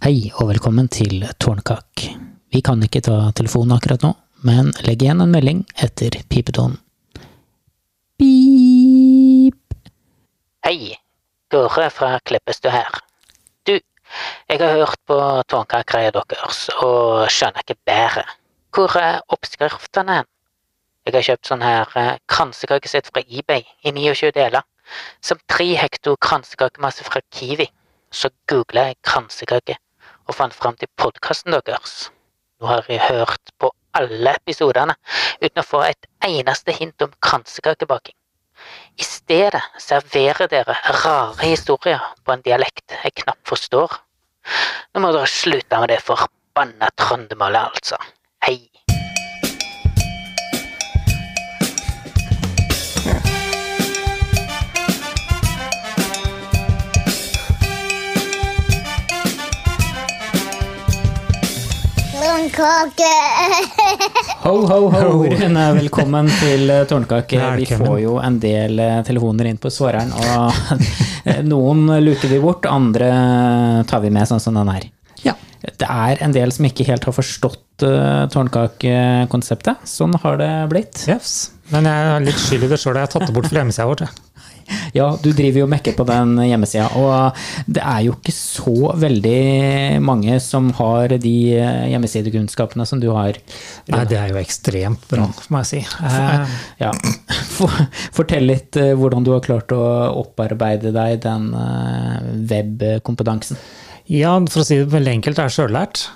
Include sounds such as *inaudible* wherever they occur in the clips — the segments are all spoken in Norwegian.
Hei og velkommen til Tårnkak. Vi kan ikke ta telefonen akkurat nå, men legg igjen en melding etter pipetonen. Pip. Hei, Kåre fra Kleppestø her. Du, jeg har hørt på tårnkakgreia deres og skjønner ikke bedre. Hvor er oppskriftene hen? Jeg har kjøpt sånn her eh, kransekakesett fra eBay i 29 deler, som tre hekto kransekakemasse fra Kiwi. Så googla jeg kransekake og fant fram til podkasten deres. Nå har jeg hørt på alle episodene uten å få et eneste hint om kransekakebaking. I stedet serverer dere rare historier på en dialekt jeg knapt forstår. Nå må dere slutte med det forbanna trøndermålet, altså. Hei. Tårnkake! Ho, ho, ho! Velkommen til eh, Tårnkake. Vi får jo en del eh, telefoner inn på svareren, og *laughs* noen luker vi bort, andre tar vi med, sånn som den er. Ja. Det er en del som ikke helt har forstått uh, tårnkakekonseptet. Sånn har det blitt. Yes. Men jeg er litt skyld i det sjøl. Jeg har tatt det bort fra hjemmesida vår. Ja, du driver jo og mekker på den hjemmesida, og det er jo ikke så veldig mange som har de eh, hjemmesidekunnskapene som du har. Nei, det er jo ekstremt bra, må jeg si. Eh, Ja. For- Fortell litt eh, hvordan du har klart å opparbeide deg den webkompetansen. ja, for å si det veldig enkelt, det er sjøllært.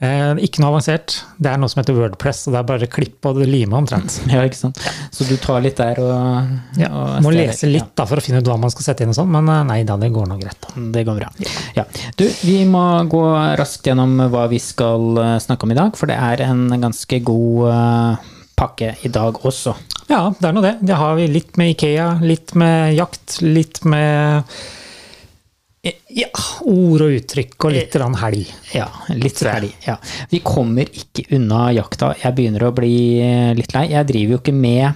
Eh, ikke noe avansert. Det er noe som heter Wordpress, og det er bare klipp og lime omtrent. *laughs* Ja, ikke sant? Så du tar litt der og, Ja, og Må lese litt da for å finne ut hva man skal sette inn og sånn, men eh, nei da, det går nå greit. da. Det går bra. Ja. Du, vi må gå raskt gjennom hva vi skal eh, snakke om i dag, for det er en ganske god pakke i dag også. Ja, det er nå det. Det har vi litt med Ikea, litt med jakt, litt med ja, ord og uttrykk og litt helg. Ja, litt helg. Ja. Vi kommer ikke unna jakta. Jeg begynner å bli eh, litt lei. Jeg driver jo ikke med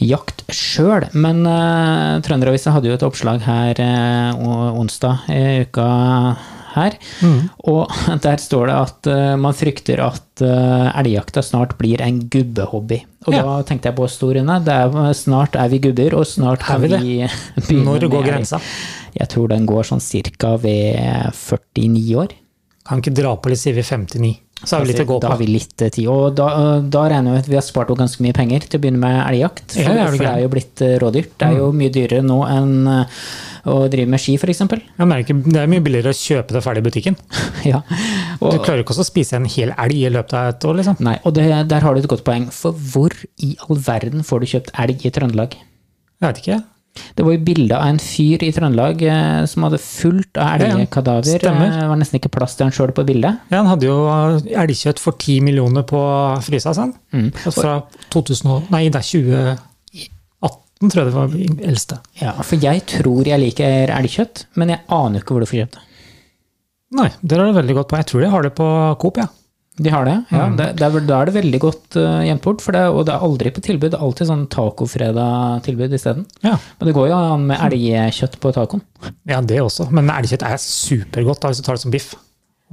jakt sjøl, men uh, Trønderavisa hadde jo et oppslag her uh, onsdag i uka her. Og *laughs* der står det at uh, man frykter at uh, elgjakta snart blir en gubbehobby. Og Ja. da tenkte jeg på storene. Det er, snart er vi gubber, og snart Er kan vi det? vi *laughs* begynne Når går grensa? Jeg tror den går sånn cirka ved 49 år. Kan ikke dra på litt, sier vi 59. Så har vi litt å gå på. Da har vi litt eh, tid. Og da, da regner vi at vi har spart opp ganske mye penger til å begynne med elgjakt. For, Ja, det er det for det er jo blitt eh, rådyrt. Det er jo mye dyrere nå enn eh, driver med ski, f.eks. Det er mye billigere å kjøpe det ferdig i butikken. *laughs* Ja. Du klarer ikke også å spise en hel elg i løpet av et år, liksom. nei, og det, der har du et godt poeng. For hvor i all verden får du kjøpt elg i Trøndelag? Jeg vet ikke. Det var jo bilde av en fyr i Trøndelag eh, som hadde fullt av Ja, ja. elgkadaver. Stemmer. Eh, Det var nesten ikke plass til han sjøl på bildet. Ja, han hadde jo elgkjøtt for 10 millioner på frysa, sa han. Mm. Fra 2000, og- nei, det er 2018, tror jeg det var eldste. Ja, For jeg tror jeg liker elgkjøtt, men jeg aner ikke hvor du får kjøpt det. Nei, der er det veldig godt på. Jeg tror de har det på Coop, ja. De har det, ja. Mm. Det, det er, da er det veldig godt uh, gjemt bort, det, og det er aldri på tilbud. Det er alltid sånn tacofredag-tilbud isteden. ja. Men det går jo an med elgkjøtt på tacoen. Ja, det også. Men elgkjøtt er supergodt da, hvis du tar det som biff.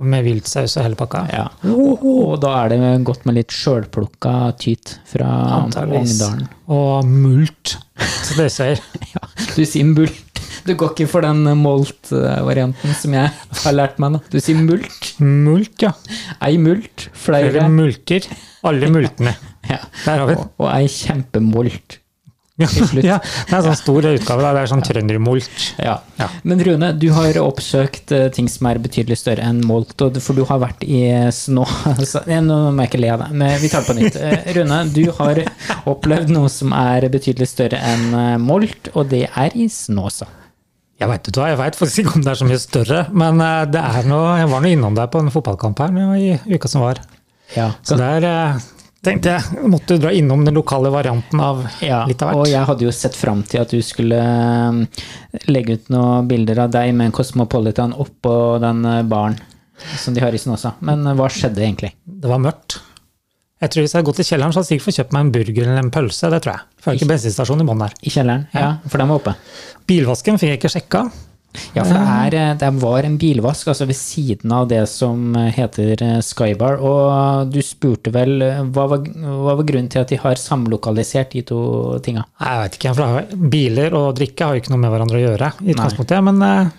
Med viltsaus og hele pakka. Ja. Og da er det godt med litt sjølplukka tyt fra Antageligvis. Ongdalen. Og mult, *laughs* som det sier. Ja, du sier mult. Du går ikke for den molt-varianten som jeg har lært meg nå. Du sier mult. Mult, ja. Ei mult, Flere flere. multer. Alle multene. *laughs* Ja. Der har vi den. Og, og ei kjempemolt. Ja, slutt. ja, det er en sånn stor utgave. Da. Det er sånn trøndermolt. Ja. Ja. Men Rune, du har oppsøkt eh, ting som er betydelig større enn molt, for du har vært i Snå... *laughs* eh, Nå må jeg ikke le av deg, men vi tar det på nytt. Eh, Rune, du har opplevd noe som er betydelig større enn molt, og det er i Snåsa. Jeg vet faktisk ikke om det er så mye større, men det er noe, jeg var nå innom deg på en fotballkamp her i uka som var. Ja, Så det eh, tenkte jeg måtte dra innom den lokale varianten av ja, litt av hvert. og jeg hadde jo sett fram til at du skulle eh, legge ut noen bilder av deg med en Cosmopolitan oppå den eh, baren som de har i Snåsa. Men eh, hva skjedde egentlig? Det var mørkt. Jeg tror Hvis jeg hadde gått i kjelleren, så hadde jeg sikkert fått kjøpt meg en burger eller en pølse. det tror jeg. For jeg har ikke bensinstasjon i bånn der. I kjelleren? Ja, for den var oppe. Bilvasken fikk jeg ikke sjekka. Ja, for det, er, eh, det var en bilvask altså ved siden av det som heter eh, Skybar. Og du spurte vel eh, hva var, hva var grunnen til at de har samlokalisert de to tinga? Jeg vet ikke, for biler og drikke har jo ikke noe med hverandre å gjøre i utgangspunktet, men eh,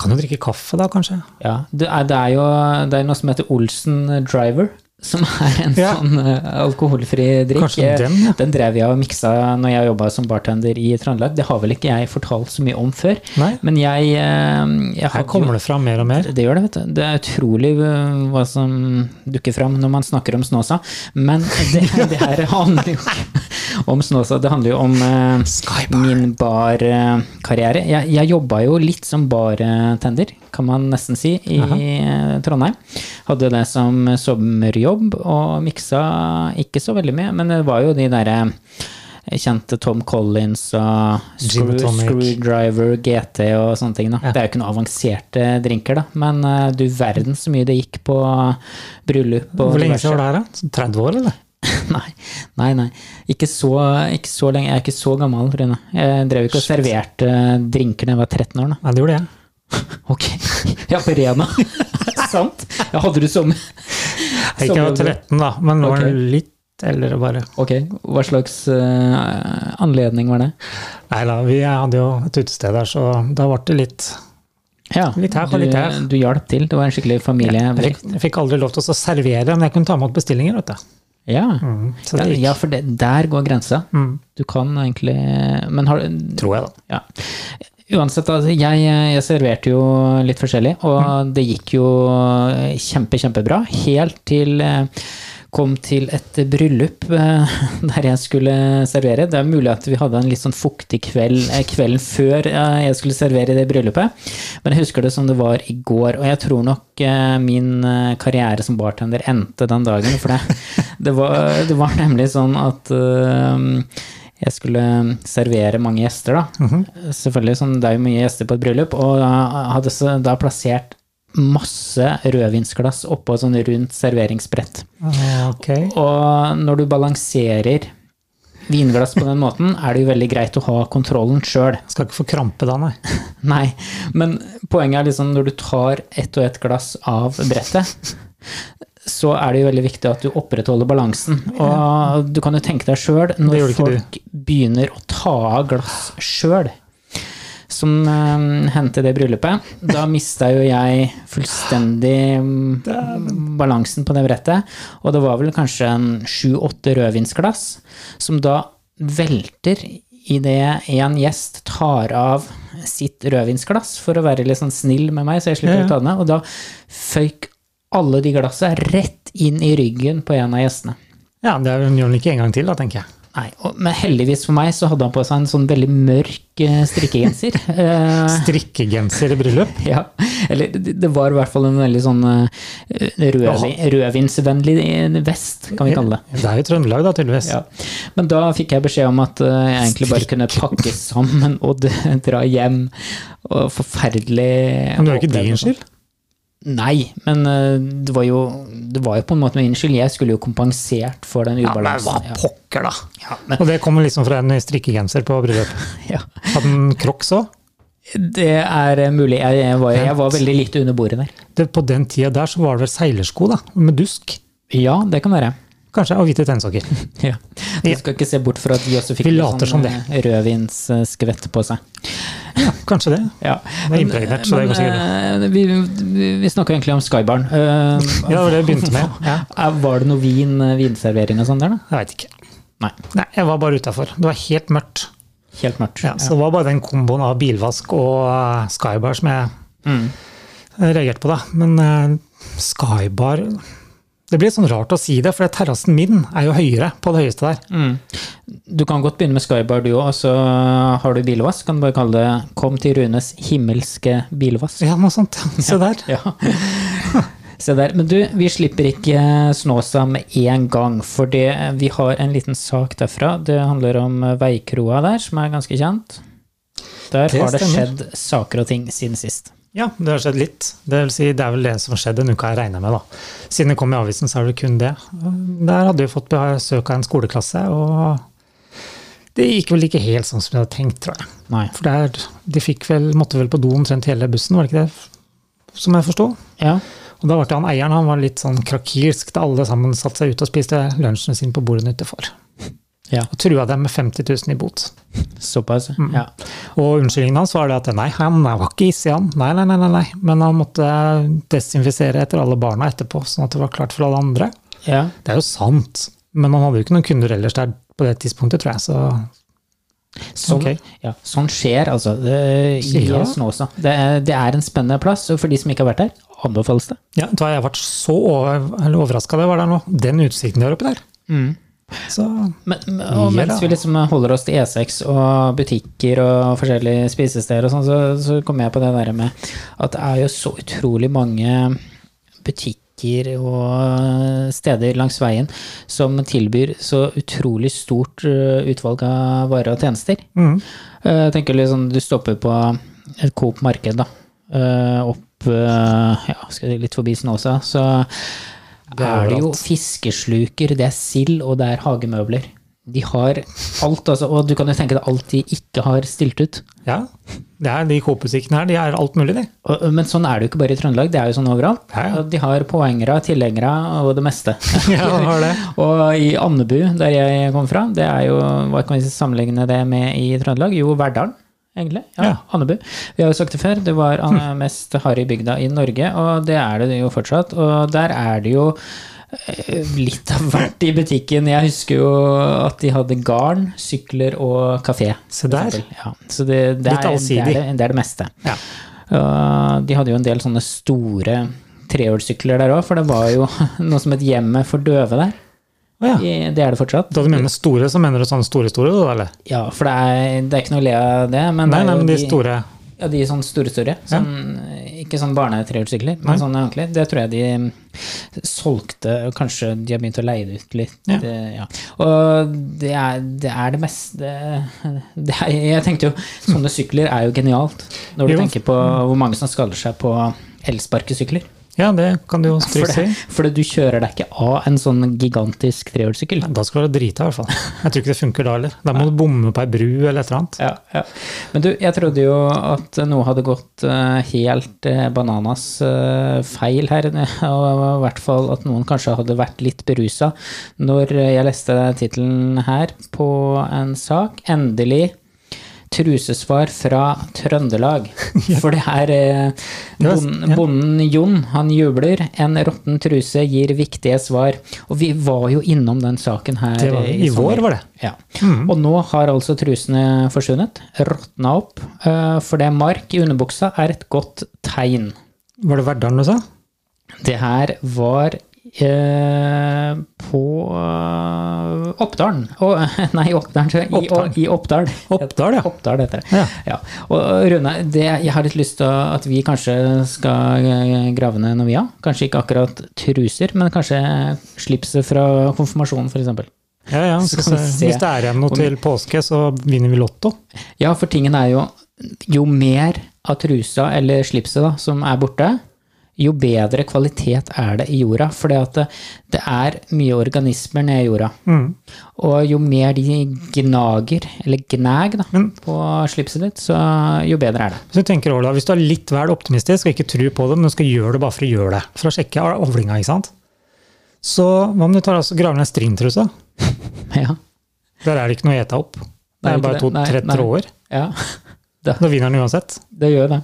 kan jo drikke kaffe da, kanskje? Ja, det er, det er jo det er noe som heter Olsen Driver. Som er en Ja. sånn eh, alkoholfri drikk. Kanskje den, ja. Den drev jeg og miksa når jeg jobba som bartender i Trøndelag. Det har vel ikke jeg fortalt så mye om før. Nei. Men jeg, eh, jeg Her kommer det fram mer og mer. Det gjør det, vet du. Det er utrolig hva som dukker fram når man snakker om Snåsa. Men *laughs* det, det her handler jo ikke om Snåsa, det handler jo om uh, min barkarriere. jeg jeg jobba jo litt som bartender, kan man nesten si, i uh, Trondheim. Hadde det som sommerjobb og miksa ikke så veldig mye, men det var jo de derre kjente Tom Collins og Screw. Screwdriver, GT og sånne ting. Ja. Det er jo ikke noen avanserte drinker, da, men eh, du verden så mye det gikk på bryllup Hvor lenge siden var det her, da? 30 år, eller? *laughs* Nei, nei. nei. Ikke, så, ikke så lenge. Jeg er ikke så gammel, Rune. Jeg drev ikke og serverte drinker da jeg var 13 år, da. Nei, det gjorde jeg. *laughs* Ok. Ja, på Rena. *laughs* Sant? Jeg hadde du som Jeg var 13, da, men nå er det litt eldre, bare. Ok, hva slags uh, anledning var det? Nei da, vi hadde jo et utested der, så da ble det litt Ja, Litt her og litt her. du hjalp til. Det var en skikkelig familie... jeg fikk, jeg fikk aldri lov til å servere, men jeg kunne ta imot bestillinger, vet du. Ja. Mm, Ja, det ja, for det, der går grensa. Mm, Du kan egentlig Men har tror jeg, da. Ja. Uansett, altså, jeg, jeg serverte jo litt forskjellig, og Mm. det gikk jo kjempe, kjempebra. Helt til eh, kom til et bryllup eh, *laughs* der jeg skulle servere. Det er mulig at vi hadde en litt sånn fuktig kveld eh, kvelden før jeg skulle servere det bryllupet, men jeg husker det som det var i går. Og jeg tror nok min karriere som bartender endte den dagen, for det, *laughs* det, var, det var nemlig sånn at jeg skulle servere mange gjester, da. Selvfølgelig, sånn, det er jo mye gjester på et bryllup, og jeg hadde da plassert masse rødvinsglass oppå et sånn rundt serveringsbrett. Okay. Og når du balanserer vinglass på den måten, er det jo veldig greit å ha kontrollen sjøl. Skal ikke få krampe da, nei. *laughs* Nei, men poenget er liksom når du tar ett og ett glass av brettet, så er det jo veldig viktig at du opprettholder balansen. Og du kan jo tenke deg sjøl, når folk du. begynner å ta av glass sjøl, som uh, hendte det bryllupet, da mista jo jeg fullstendig mm, balansen på det brettet. Og det var vel kanskje en sju-åtte rødvinsglass som da velter idet en gjest tar av sitt rødvinsglass for å være litt sånn snill med meg, så jeg slipper Ja, ja. å ta det. Og da føyk alle de glassa rett inn i ryggen på en av gjestene. Ja, det gjør han ikke en gang til, da, tenker jeg. Nei, og, Men heldigvis for meg så hadde han på seg en sånn veldig mørk eh, strikkegenser. *laughs* Eh, Strikkegenser i bryllup. *laughs* ja, eller det var i hvert fall en veldig sånn eh, rødvinsvennlig vest, kan vi kalle det. Det er jo Trøndelag, da, tydeligvis. Ja. Men da fikk jeg beskjed om at jeg egentlig bare kunne pakke sammen og *laughs* dra hjem. Og forferdelig Men det var ikke din skyld? Nei, men eh, det var, jo, det var jo på en måte min skyld. Jeg skulle jo kompensert for den ubalansen. Ja, men hva. Pokker, da. ja, men, Og det kommer liksom fra en strikkegenser på bryllupet. *laughs* ja. Hadde den crocs òg? Det er eh, mulig. Jeg, jeg, var, jeg var veldig lite under bordet der. På den tida der så var det vel seilersko, da, med dusk. Ja, det kan være. Kanskje, og hvite tennsokker. *laughs* Ja. Du skal ikke se bort fra at de også fikk Vi litt sånn som det. eh, rødvinsskvett på seg. Ja, kanskje det. *laughs* Ja. Det er impregnert, så det går sikkert bra. eh, vi, vi, vi snakker egentlig om Skybarn. Eh, *laughs* Ja, det var det vi begynte med. Ja. eh, Var det noe vin, vinservering og sånn der, da? Jeg veit ikke. Nei. Nei, jeg var bare utafor. Det var helt mørkt. Helt mørkt. Ja, så det var bare den komboen av bilvask og Skybar som jeg Mm. reagerte på, da. Men Skybar Det blir sånn rart å si det, for terrassen min er jo høyere på det høyeste der. Mm. Du kan godt begynne med Skybar, du òg, og så har du bilvask. Kan du bare kalle det 'Kom til Runes himmelske bilvask'. Ja, noe sånt. *laughs* Se der. Ja. *laughs* Se der. Men du, vi slipper ikke Snåsa med en gang, for det, vi har en liten sak derfra. Det handler om veikroa der, som er ganske kjent. Der Det har det skjedd saker og ting siden sist. Ja, det har skjedd litt. Det vil si, det er vel det som har skjedd denne uka, jeg regner med. da. Siden det kom i avisen, så er det kun det. Der hadde vi fått besøk av en skoleklasse, og Det gikk vel ikke helt sånn som vi hadde tenkt, tror jeg. Nei. For der, de vel, måtte vel på do omtrent hele bussen, var det ikke det? Som jeg forsto. Ja. Og da ble han eieren han var litt sånn krakilsk da alle sammen satte seg ut og spiste lunsjen sin på bordene utenfor. Ja. Og trua dem med 50 000 i bot. Såpass. Mm. Ja. Og unnskyldningen hans var det at nei, han var ikke hissig, han. Nei, nei, nei, nei, nei. Men han måtte desinfisere etter alle barna etterpå, sånn at det var klart for alle andre. ja. Det er jo sant, men han hadde jo ikke noen kunder ellers der på det tidspunktet, tror jeg. Så Sånn, okay. ja, sånn skjer, altså. Det, I Ja. Snåsa. Det, er- det er en spennende plass, og for de som ikke har vært der, anbefales det. ja, da har jeg vært så overraska det var der nå. Den utsikten de har oppi der. Så Men, og mens vi liksom holder oss til E6 og butikker og forskjellige spisesteder og sånn, så, så kommer jeg på det der med at det er jo så utrolig mange butikker og steder langs veien som tilbyr så utrolig stort uh, utvalg av varer og tjenester. mm, Jeg tenker liksom, du stopper på et Coop marked, da. eh, Opp eh, ja, skal litt forbi Snåsa, så Det er det jo fiskesluker, det er sild, og det er hagemøbler. De har alt, altså, og du kan jo tenke deg alt de ikke har stilt ut. ja, det er de Coop-butikkene her, de er alt mulig, de. Og, men sånn er det jo ikke bare i Trøndelag, det er jo sånn overalt. Ja, ja. De har poengere, tilhengere og det meste. *laughs* Ja, de har det. *laughs* og i Andebu, der jeg kom fra, det er jo, hva kan vi sammenligne det med i Trøndelag? Jo, Verdalen, egentlig. Ja, Ja. Andebu. Vi har jo sagt det før, det var den mest harry bygda i Norge, og det er det jo fortsatt. Og der er det jo eh, litt av hvert i butikken. Jeg husker jo at de hadde garn, sykler og kafé. Se der. Ja, så det, det, er, det, er det, det er det meste. Ja. Uh, de hadde jo en del sånne store trehjulssykler der òg, for det var jo *laughs* noe som het Hjemmet for døve der. Å ja. I- Det er det fortsatt. Da du mener store, så mener du sånne store, store, da, eller? Ja, for det er, det er ikke noe å le av det, men Nei, det nei, men de store Ja, de sånn store, store. Sånn, Ikke sånn barnetrehjulssykler, men Nei. sånne ordentlig. Det tror jeg de solgte, og kanskje de har begynt å leie det ut litt. Ja. Det, ja. Og det er, det er det meste *laughs* det er, Jeg tenkte jo, sånne sykler er jo genialt, når du Jo. tenker på hvor mange som skader seg på elsparkesykler. Ja, det kan du jo trygt *laughs* si. det, for du kjører deg ikke av en sånn gigantisk trehjulssykkel. Da skal du være drita, i hvert fall. Jeg tror ikke det funker da heller. Da må du bomme på ei bru eller et eller annet. Ja, ja. Men du, jeg trodde jo at noe hadde gått eh, helt eh, bananas eh, feil her. *laughs* Og i hvert fall at noen kanskje hadde vært litt berusa når jeg leste tittelen her på en sak. Endelig trusesvar fra Trøndelag. *laughs* For det her eh, bonden, bonden Jon, han jubler. En råtten truse gir viktige svar. Og vi var jo innom den saken her Det var, I, I vår var det. ja. Og nå har altså trusene forsvunnet, råtna opp, eh, for det mark i underbuksa er et godt tegn. Var det Verdalen du sa? Det her var eh, på eh, Oppdalen. *laughs* Nei, Oppdalen. så- I, Oppdalen. I Oppdal. Oppdal, ja. Oppdal heter det. Ja. Ja. Og Rune, det, jeg har litt lyst til at vi kanskje skal eh, grave ned noe vi har. Kanskje ikke akkurat truser, men kanskje slipset fra konfirmasjonen, f.eks. Ja, ja. Så så, Hvis det er igjen noe til påske, så vinner vi Lotto. Ja, for tingen er jo Jo mer av trusa eller slipset da, som er borte, jo bedre kvalitet er det i jorda. For det, det er mye organismer nede i jorda. Mm. Og jo mer de gnager, eller gnag, da, Men- på slipset ditt, så jo bedre er det. Hvis du tenker over det, hvis du er litt vel optimistisk og ikke tror på det, men du skal gjøre det bare for å gjøre det, for å sjekke avlinga, ikke sant? Så hva om du tar altså graver ned stringtrusa? *laughs* Ja. Der er det ikke noe å ete opp. Det Nei, er bare to-tre tråder. ja. *laughs* Da vinner den uansett. Det gjør det.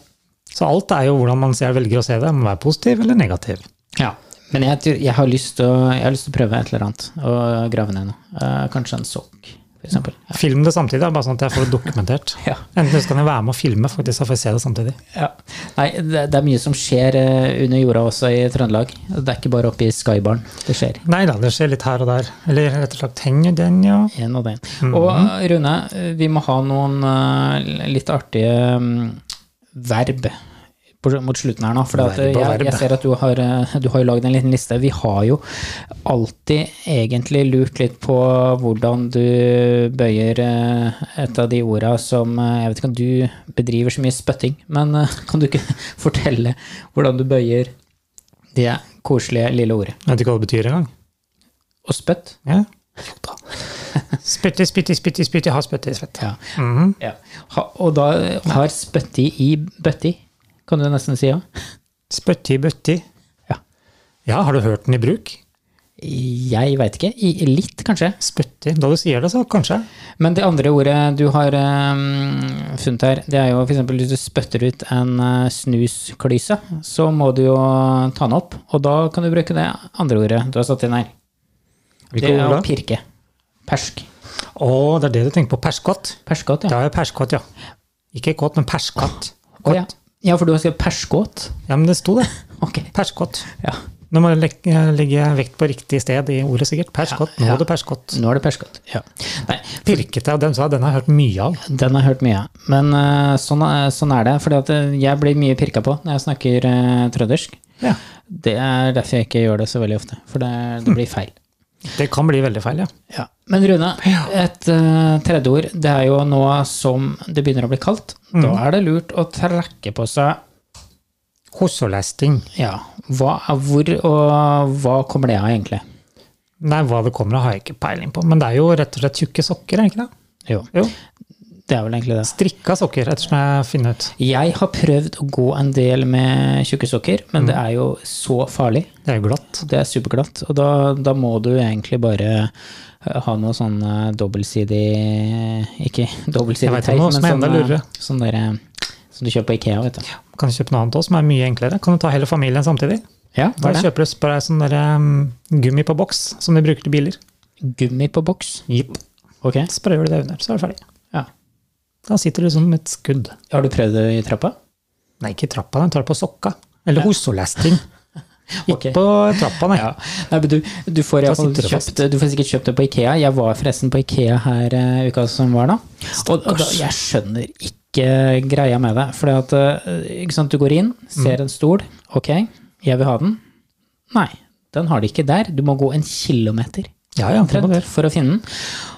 Så alt er jo hvordan man ser, velger å se det. Om man er positiv eller negativ. Ja. Men jeg, jeg, har lyst til å, jeg har lyst til å prøve et eller annet og grave ned noe. Uh, kanskje en sokk, eksempel. Ja. Film det samtidig, da, bare sånn at jeg får det dokumentert. *laughs* Ja. Enten så kan jeg være med og filme, faktisk, så får jeg se det samtidig. Ja. Nei, det, det er mye som skjer eh, under jorda også i Trøndelag. Det er ikke bare oppe i Skybaren det skjer. Nei da, det skjer litt her og der. Eller rett og slett henger den, ja. En og den. Og eh, Rune, vi må ha noen uh, litt artige um, verb mot slutten her nå. For jeg, jeg ser at du har, eh, du har lagd en liten liste. Vi har jo alltid egentlig lurt litt på hvordan du bøyer eh, et av de orda som eh, Jeg vet ikke om du bedriver så mye spytting, men *laughs* kan du ikke *laughs* fortelle hvordan du bøyer det koselige lille ordet? Jeg vet ikke hva det betyr engang. Og spytte? Ja. *laughs* Spytte, spytte, spytte, spytte, har spytte i svett. Ja. Mhm. ja. Og da har spytti i bøtti, kan du nesten si. Ja. Spytti, bøtti. Ja. Ja, har du hørt den i bruk? Jeg veit ikke. I, litt, kanskje. Spytti. Da du sier det, så kanskje. Men det andre ordet du har um, funnet her, det er jo f.eks. hvis du spytter ut en uh, snusklyse, så må du jo ta den opp. Og da kan du bruke det andre ordet du har satt inn her. Hvilke det er å pirke. Persk. Å, det er det du tenker på. Perskott. Perskott, ja. Det er perskott, ja. Ikke kåt, men perskatt. Oh, ja. Ja, for du har skrevet perskåt. Ja, men det sto det. *laughs* Ok. Perskåt. Ja. Nå må jeg legge, vekt på riktig sted i ordet, sikkert. Perskott. Nå er det perskott. Nå er det perskott. Ja. Nei, Pirkete, den, sa den har jeg hørt mye av. Den har jeg hørt mye av. Men eh, sånn, er- sånn er det. For jeg blir mye pirka på når jeg snakker trøndersk. Ja. Det er derfor jeg ikke gjør det så veldig ofte. For det, det blir feil. Det kan bli veldig feil, ja. Ja. Men Rune, et uh, tredje ord. Det er jo nå som det begynner å bli kaldt. Da er det lurt å trekke på seg Hossolesting. ja, hva, hvor og hva kommer det av, egentlig? Nei, hva det kommer av, har jeg ikke peiling på. Men det er jo rett og slett tjukke sokker, er ikke det? Jo, Jo. Det er vel egentlig det. Strikka sokker, ettersom jeg finner ut. Jeg har prøvd å gå en del med tjukke sokker, men det er jo så farlig. Det er jo glatt. Det er superglatt, og da, da må du egentlig bare eh, ha noe sånn eh, dobbeltsidig Ikke *laughs* dobbeltsidig teip, men sånn, eh, sånn der, som du kjøper på Ikea, vet du. Kan du kjøpe noe annet også, som er mye enklere? Kan du ta hele familien samtidig? Ja, hva er det? kjøper du bare sånn der, um, gummi på boks, som de bruker til biler. Gummi på boks. Jipp. Ok. Sprayer du det under, så er du ferdig. Ja. Da sitter du som et skudd. Har du prøvd det i trappa? Nei, ikke i trappa, den tar det på sokka. Eller hossolesting. *laughs* Ok. Ikke på trappa, nei. Ja. Nei, du, du, får kjøpt, du får sikkert kjøpt det på Ikea. Jeg var forresten på Ikea her uh, uka som var nå. Og, og da, jeg skjønner ikke greia med det. For uh, sant, du går inn, ser en stol. Ok, jeg vil ha den. Nei, den har de ikke der. Du må gå en kilometer Ja, ja, for å finne den.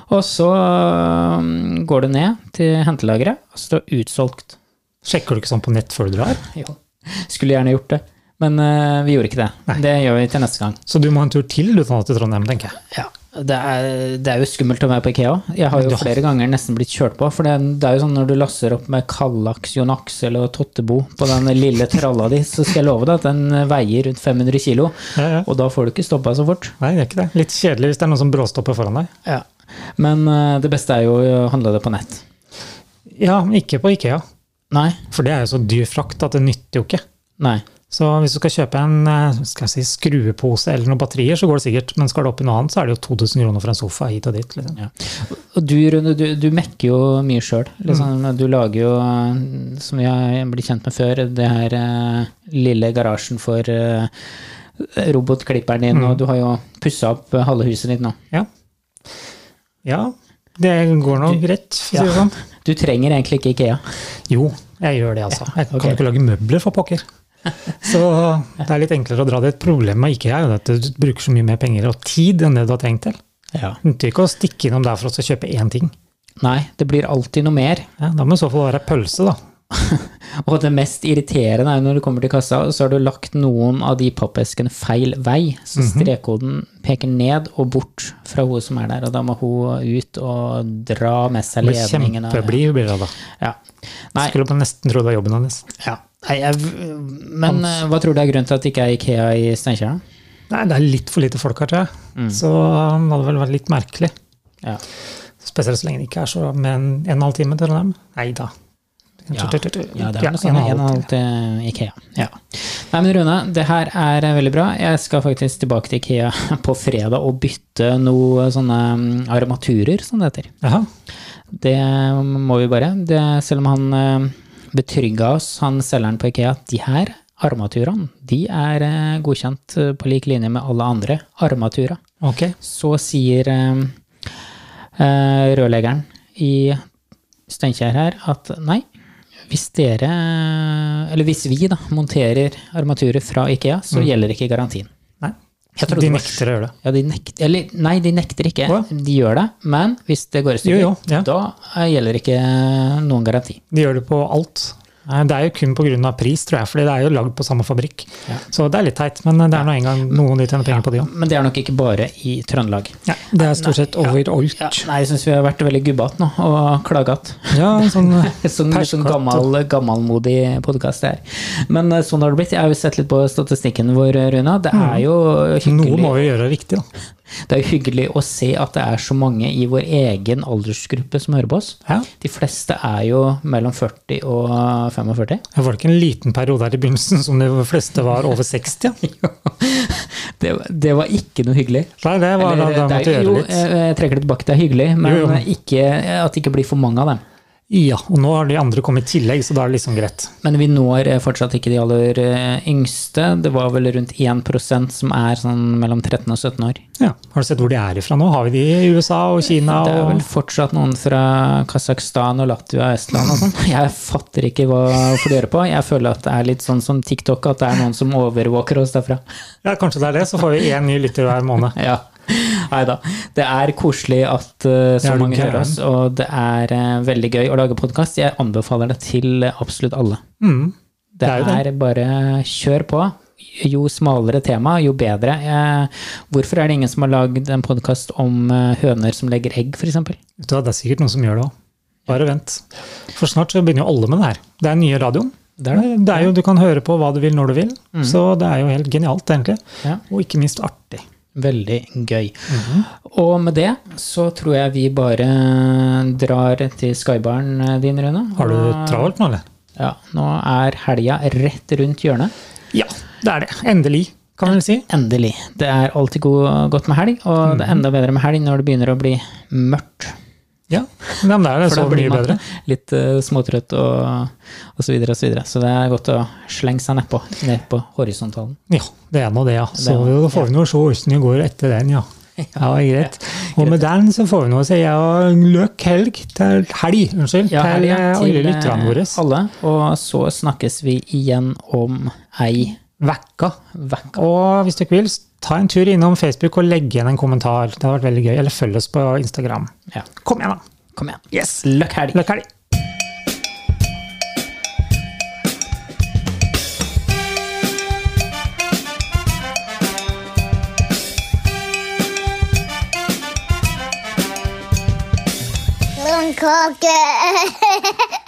Og så um, går du ned til hentelageret, og så står det utsolgt. Sjekker du ikke sånn på nett før du drar? *laughs* Jo. Skulle gjerne gjort det, men uh, vi gjorde ikke det. Det gjør vi til neste gang. Så du må ha en tur til du nå til Trondheim, tenker jeg. Ja, det er, det er jo skummelt å være på Ikea. Jeg har jo har... flere ganger nesten blitt kjørt på. For det, det er jo sånn når du lasser opp med Kallax, Jon eller og Tottebo på den lille tralla di, så skal jeg love deg at den veier rundt 500 kilo. Ja, ja. Og da får du ikke stoppa så fort. Nei, det er ikke det. Litt kjedelig hvis det er noen som bråstopper foran deg. Ja. Men eh, det beste er jo å handle det på nett. Ja, ikke på Ikea. Nei. For det er jo så dyr frakt at det nytter jo ikke. Nei. Så hvis du skal kjøpe en eh, skal jeg si, skruepose eller noen batterier, så går det sikkert. Men skal det opp i noe annet, så er det jo 2000 kroner for en sofa hit og dit. Liksom. Ja. Og du, Rune, du, du mekker jo mye sjøl. Liksom, Du lager jo, eh, som har blitt kjent med før, det her uh, lille garasjen for uh, robotklipperen din, og du har jo pussa opp halve huset ditt nå. Ja. Ja, det går nå greit, for å si det Ja. sånn. Du trenger egentlig ikke Ikea. Jo, jeg gjør det, altså. Jeg kan okay. ikke lage møbler, for pokker. Så det er litt enklere å dra det. problem med IKEA er at du bruker så mye mer penger og tid enn det du har tenkt til. Ja. Det nytter ikke å stikke innom der for å kjøpe én ting. Nei, det blir alltid noe mer. Ja, da må det i så fall være pølse, da. *laughs* Og det mest irriterende er når du kommer til kassa, så har du lagt noen av de pappeskene feil vei. Så strekkoden peker ned og bort fra hun som er der, og da må hun ut og dra med seg ledningen. kjempeblid blir da. Ja. Nei, Skulle på nesten tro det var jobben hans. ja. Nei jeg, men Hans. hva tror du er grunnen til at det ikke er Ikea i Steinkjer? Nei, det er litt for lite folk her, tror jeg. Så um, det hadde vel vært litt merkelig. Ja. Spesielt så lenge det ikke er så med en, en og en halv time til Trondheim. Nei da. Ja, ja, det er noe sånt. sånn en og en halv til Ikea. Ja. Nei, men Rune, det her er veldig bra. Jeg skal faktisk tilbake til Ikea *laughs* på fredag og bytte noe sånne mm, armaturer, som det heter. Aha. Det må vi bare. Det, selv om han eh, betrygga oss, han selgeren på Ikea, at de her armaturene, de er eh, godkjent eh, på lik linje med alle andre armaturer. Okay. Så sier rørleggeren i Steinkjer her at nei, hvis dere, eller hvis vi da, monterer armaturer fra Ikea, så gjelder ikke garantien. Nei. De nekter å gjøre det. Ja, de nekter, eller nei, de nekter ikke. Å, De gjør det, men hvis det går i stykker, ja. da eh, gjelder ikke noen garanti. De gjør det på alt. Eh, Det er jo kun pga. pris, tror jeg, fordi det er jo lagd på samme fabrikk. Ja. Så det er litt teit, men det er nå engang noen de tjener penger på, de òg. Men det er nok ikke bare i Trøndelag. Ja, det er stort sett overalt. Ja, nei, jeg syns vi har vært veldig gubbete nå, og klagete. Ja, sånn *laughs* Sånn, sånn gammel, gammelmodig podkast det er. Men eh, sånn har det blitt. Jeg har jo sett litt på statistikken vår, Runa. Det er jo hyggelig Noe må vi gjøre riktig, da. *laughs* det er jo hyggelig å se at det er så mange i vår egen aldersgruppe som hører på oss. Ja. De fleste er jo mellom 40 og 45. Det var ikke en liten periode her i begynnelsen som de fleste var over 60. Ja. *laughs* Det, det var ikke noe hyggelig. Nei, det var Eller, da da måtte er, gjøre jo, litt. jeg jeg trekker det tilbake, det er hyggelig, men Jo, jo. Ikke, at det ikke blir for mange av dem. Ja, og nå har de andre kommet i tillegg, så da er det liksom greit. Men vi når eh, fortsatt ikke de aller eh, yngste. Det var vel rundt 1% som er sånn mellom 13 og 17 år. Ja. Har du sett hvor de er ifra nå? Har vi de i USA og Kina? Det er vel fortsatt noen fra Kasakhstan og Latvia og Estland og sånn. *laughs* Jeg fatter ikke hva hvorfor de gjør på. Jeg føler at det er litt sånn som TikTok, at det er noen som overvåker oss derfra. Ja, kanskje det er det, så får vi én ny lytter hver måned. *laughs* Ja. Nei da. Det er koselig at uh, så mange hører oss, og det er uh, veldig gøy å lage podkast. Jeg anbefaler det til absolutt alle. Mm. Det, Det er bare kjør på. Jo smalere tema, jo bedre. Eh, hvorfor er det ingen som har lagd en podkast om eh, høner som legger egg, f.eks.? Det er sikkert noen som gjør det òg. Bare vent. For snart så begynner jo alle med det her. Det er nye radioen. Det er det. Det er jo, Du kan høre på hva du vil når du vil, så det er jo helt genialt, egentlig. Ja. Og ikke minst artig. Veldig gøy. Og med det så tror jeg vi bare drar til skybaren din, Rune. Har du travelt nå, eller? Ja, nå er helga rett rundt hjørnet. Ja, det er det. Endelig, kan vel si. Endelig. Det er alltid god, godt med helg, og det er enda bedre med helg når det begynner å bli mørkt. Ja, men det er det så blir mye bedre. litt uh, småtrøtt og, og så videre og så videre. Så det er godt å slenge seg nedpå, ned på horisontalen. Ja, det er nå det, ja. Så Det er da får vi nå se hvordan det går etter den, ja. *laughs* Ja, greit. Og med den så får vi nå si ja, løk helg til helg, unnskyld, Ja, til helga eh, alle lytterne eh, våre. alle, og så snakkes vi igjen om ei Vekka. Vekka. Og hvis dere vil, ta en tur innom Facebook og legg igjen en kommentar. Det har vært veldig gøy. Eller følg oss på Instagram. Ja, Kom igjen, da. kom igjen. Yes. Løkk helg! Løkk helg. Blomkake! *laughs*